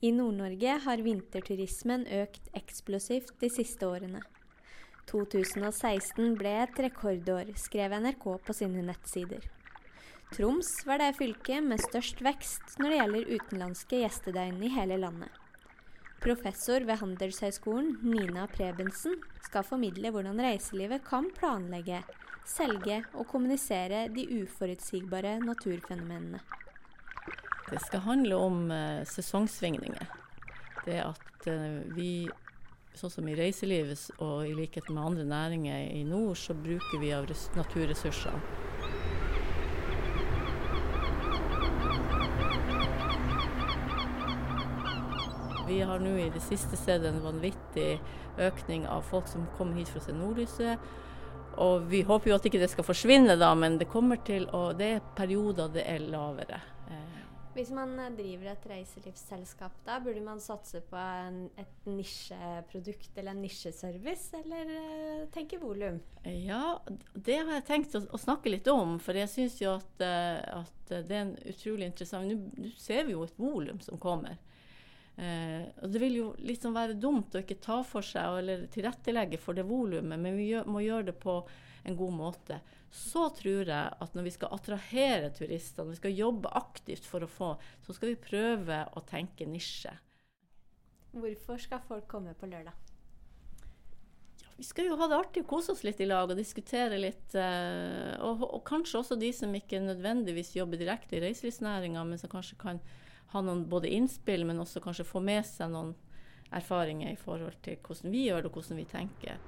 I Nord-Norge har vinterturismen økt eksplosivt de siste årene. 2016 ble et rekordår, skrev NRK på sine nettsider. Troms var det fylket med størst vekst når det gjelder utenlandske gjestedøgn i hele landet. Professor ved Handelshøyskolen, Nina Prebensen, skal formidle hvordan reiselivet kan planlegge, selge og kommunisere de uforutsigbare naturfenomenene. Det skal handle om uh, sesongsvingninger. Det at uh, vi Sånn som i reiselivet og i likhet med andre næringer i nord, så bruker vi av naturressursene. Vi har nå i det siste sett en vanvittig økning av folk som kommer hit for å se nordlyset. Og vi håper jo at ikke det skal forsvinne, da, men det kommer til å, det er perioder det er lavere. Hvis man eh, driver et reiselivsselskap, da burde man satse på en, et nisjeprodukt eller en nisjeservice, eller uh, tenke volum? Ja, det har jeg tenkt å, å snakke litt om. For jeg syns jo at, uh, at, det er en utrolig interessant Nå ser vi jo et volum som kommer. Uh, og Det vil jo liksom være dumt å ikke ta for seg eller tilrettelegge for det volumet, men vi gjør, må gjøre det på en god måte. Så tror jeg at når vi skal attrahere turister, når vi skal jobbe aktivt for å få, så skal vi prøve å tenke nisje. Hvorfor skal folk komme på lørdag? Ja, vi skal jo ha det artig kose oss litt i lag og diskutere litt. Eh, og, og, kanskje også de som ikke nødvendigvis jobber direkte i reiselivsnæringa, men som kanskje kan ha noen både innspill, men også kanskje få med seg noen erfaringer i forhold til hvordan vi gjør det og hvordan vi tenker.